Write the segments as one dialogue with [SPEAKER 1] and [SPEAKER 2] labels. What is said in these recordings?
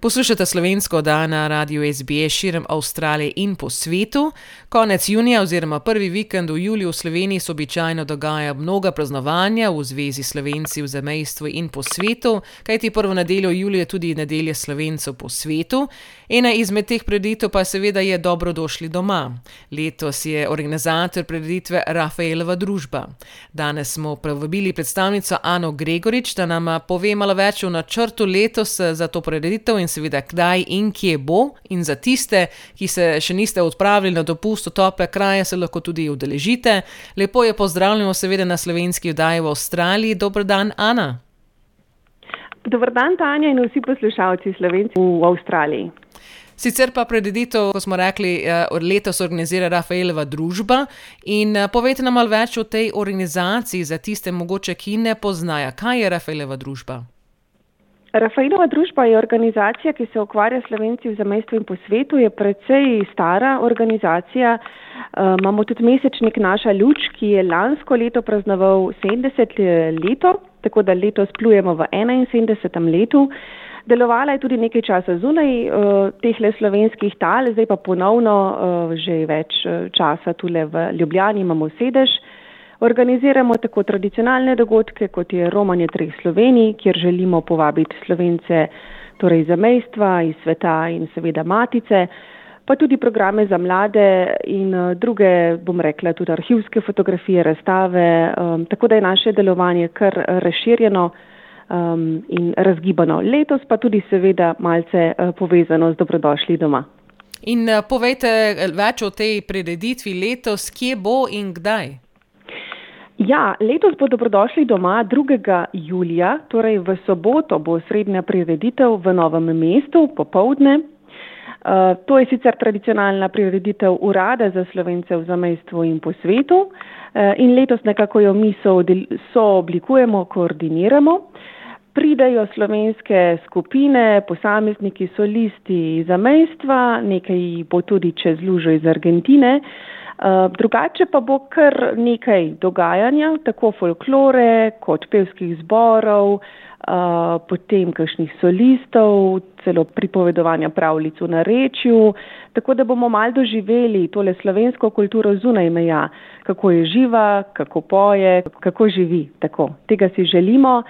[SPEAKER 1] Poslušate slovensko dan na radiju SBS širom Avstralije in po svetu. Konec junija oziroma prvi vikend v juliju v Sloveniji se običajno dogaja mnoga praznovanja v zvezi s slovenci v zamejstvu in po svetu, kajti prvo nedeljo julija je tudi nedelja slovencev po svetu. Ena izmed teh preditev pa seveda je dobrodošli doma. Letos je organizator preditve Rafaelova družba. Danes smo povabili predstavnico Ano Gregorič, da nam pove malo več o načrtu letos za to preditev in seveda kdaj in kje bo. In za tiste, ki se še niste odpravili na dopust v tople kraje, se lahko tudi udeležite. Lepo je pozdravljeno, seveda na slovenski vdaji v Avstraliji. Dobr dan, Ana.
[SPEAKER 2] Dobr dan, Tanja in vsi poslušalci slovenci v Avstraliji.
[SPEAKER 1] Sicer pa prededitev, kot smo rekli, od letos organizira Rafaelova družba. In povejte nam malo več o tej organizaciji za tiste, mogoče, ki ne poznajo, kaj je Rafaelova družba.
[SPEAKER 2] Rafaelova družba je organizacija, ki se ukvarja s slovenci v zamestju in po svetu, je precej stara organizacija. Uh, imamo tudi mesečnik Naša luč, ki je lansko leto praznoval 70 leto, tako da letos plujemo v 71. letu. Delovala je tudi nekaj časa zunaj uh, teh le slovenskih tal, zdaj pa ponovno uh, že več časa tule v Ljubljani imamo sedež. Organiziramo tako tradicionalne dogodke, kot je Romanje treh Slovenij, kjer želimo povabiti slovence torej za mejstva iz sveta in seveda matice, pa tudi programe za mlade in uh, druge, bom rekla, tudi arhivske fotografije, razstave, um, tako da je naše delovanje kar razširjeno um, in razgibano. Letos pa tudi seveda malce uh, povezano z dobrodošli doma.
[SPEAKER 1] In uh, povejte več o tej prededitvi letos, kje bo in kdaj.
[SPEAKER 2] Ja, letos bo dobrodošli doma 2. julija, torej v soboto bo srednja prireditev v novem mestu popovdne. Uh, to je sicer tradicionalna prireditev urada za slovence v zamestvu in po svetu uh, in letos nekako jo mi sooblikujemo, koordiniramo. Pridajo slovenske skupine, posamezniki, solisti zamejstva, nekaj bo tudi čez lužo iz Argentine. Eh, drugače pa bo kar nekaj dogajanja, tako folklore kot pevskih zborov, potem kakšnih solistov, celo pripovedovanja pravlic v narečju, tako da bomo mal doživeli tole slovensko kulturo zunaj meja, kako je živa, kako poje, kako živi. Tako. Tega si želimo.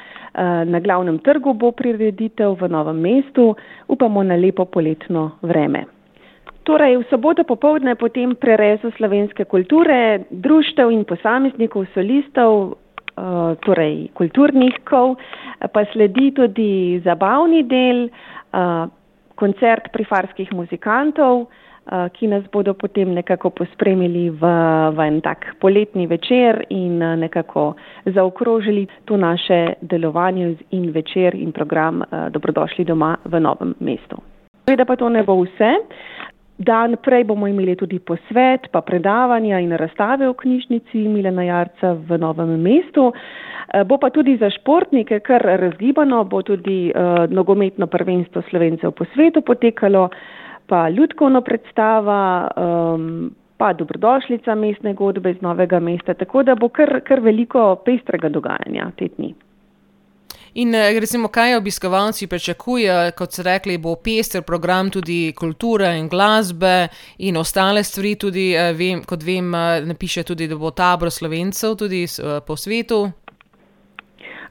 [SPEAKER 2] Na glavnem trgu bo prireditev v novem mestu, upamo na lepo poletno vreme. Torej, v soboto popovdne potem prerezo slovenske kulture, društev in posameznikov, solistov, torej kulturnikov, pa sledi tudi zabavni del, uh, koncert prifarskih muzikantov, uh, ki nas bodo potem nekako pospremili v, v en tak poletni večer in uh, nekako zaokrožili to naše delovanje in večer in program Dobrodošli doma v novem mestu. Seveda pa to ne bo vse. Dan prej bomo imeli tudi posvet, pa predavanja in razstave v knjižnici Milena Jarca v novem mestu. Eh, bo pa tudi za športnike kar razgibano, bo tudi uh, nogometno prvenstvo slovencev po svetu potekalo, pa ljudkovno predstava, um, pa dobrodošlica mestne godbe iz novega mesta, tako da bo kar, kar veliko pestrega dogajanja te dni.
[SPEAKER 1] In eh, recimo, kaj obiskovalci pričakujejo, kot so rekli, bo pester program tudi kulture in glasbe in ostale stvari, tudi, eh, vem, kot vem, eh, napiše tudi, da bo tabor slovencev tudi po svetu.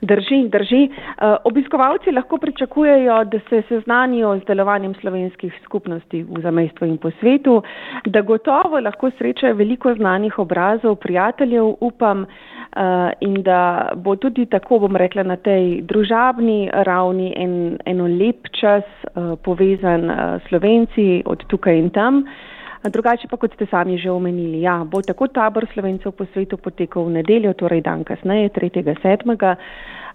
[SPEAKER 2] Drži, drži. Obiskovalci lahko pričakujejo, da se seznanijo z delovanjem slovenskih skupnosti v zamestvu in po svetu, da gotovo lahko srečajo veliko znanih obrazov, prijateljev, upam, Uh, in da bo tudi tako, bom rekla, na tej družabni ravni en, eno lep čas uh, povezan uh, Slovenci od tukaj in tam. Drugače pa, kot ste sami že omenili, ja, bo tako tabor Slovencev po svetu potekal v nedeljo, torej dan kasneje, 3.7.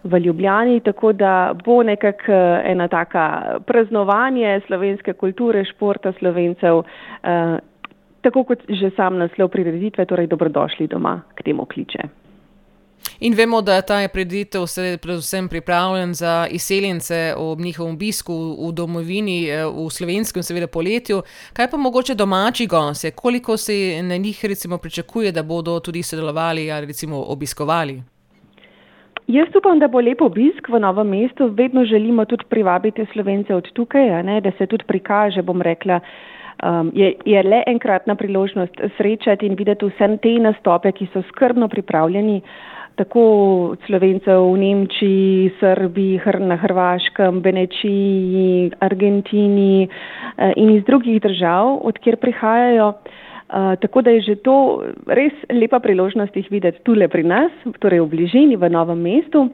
[SPEAKER 2] v Ljubljani, tako da bo nekak ena taka praznovanje slovenske kulture, športa Slovencev, uh, tako kot že sam naslov prireditve, torej dobrodošli doma, k temu kliče.
[SPEAKER 1] In vemo, da ta preditev predvsem pripravljen za izseljence ob njihovem obisku v domovini, eh, v slovenskem, seveda poletju. Kaj pa mogoče domači gosti, koliko se na njih recimo pričakuje, da bodo tudi sodelovali ali recimo obiskovali?
[SPEAKER 2] Jaz upam, da bo lep obisk v novem mestu. Vedno želimo tudi privabiti slovence od tukaj, ne, da se tudi prikaže, bom rekla. Um, je, je le enkratna priložnost srečati in videti vse te nastope, ki so skrbno pripravljeni. Uh, tako slovencev v Nemčiji, Srbiji, na Hrvaškem, Benečiji, Argentini eh, in iz drugih držav, odkjer prihajajo. Uh, tako da je že to res lepa priložnost jih videti tule pri nas, torej v bližini, v novem mestu.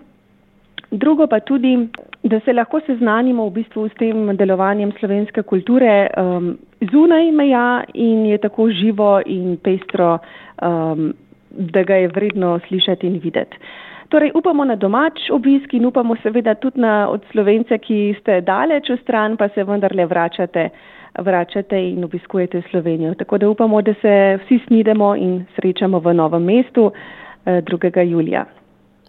[SPEAKER 2] Drugo pa tudi, da se lahko seznanimo v bistvu s tem delovanjem slovenske kulture um, zunaj meja in je tako živo in pestro um, da ga je vredno slišati in videti. Torej, upamo na domač obisk in upamo seveda tudi na od slovence, ki ste daleč v stran, pa se vendarle vračate, vračate in obiskujete Slovenijo. Tako da upamo, da se vsi snidemo in srečamo v novem mestu 2. Eh, julija.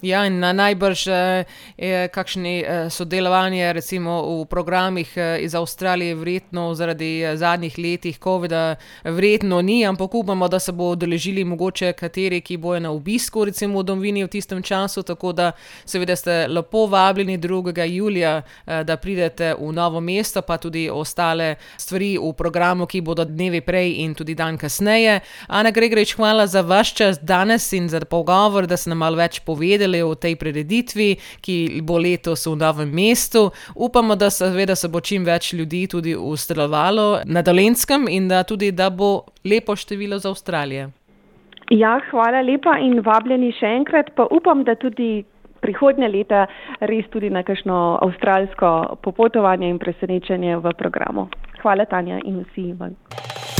[SPEAKER 1] Ja, in na najbrž eh, je kakšno eh, sodelovanje recimo v programih eh, iz Avstralije, verjetno zaradi zadnjih letih COVID-a, verjetno ni, ampak upamo, da se bo odeležili mogoče kateri, ki bojo na obisku, recimo v Domvini v tistem času. Tako da seveda ste lepo vabljeni 2. julija, da pridete v novo mesto, pa tudi ostale stvari v programu, ki bodo dnevi prej in tudi dan kasneje. Ana Gregorič, hvala za vaš čas danes in za pogovor, da ste nam malo več povedali povedali o tej preditvi, ki bo letos v novem mestu. Upamo, da se, ve, da se bo čim več ljudi tudi ustrelovalo na Dolenskem in da tudi da bo lepo število za Avstralijo.
[SPEAKER 2] Ja, hvala lepa in vabljeni še enkrat. Pa upam, da tudi prihodnje leta res tudi na kakšno avstralsko popotovanje in presenečenje v programu. Hvala, Tanja in vsi vam.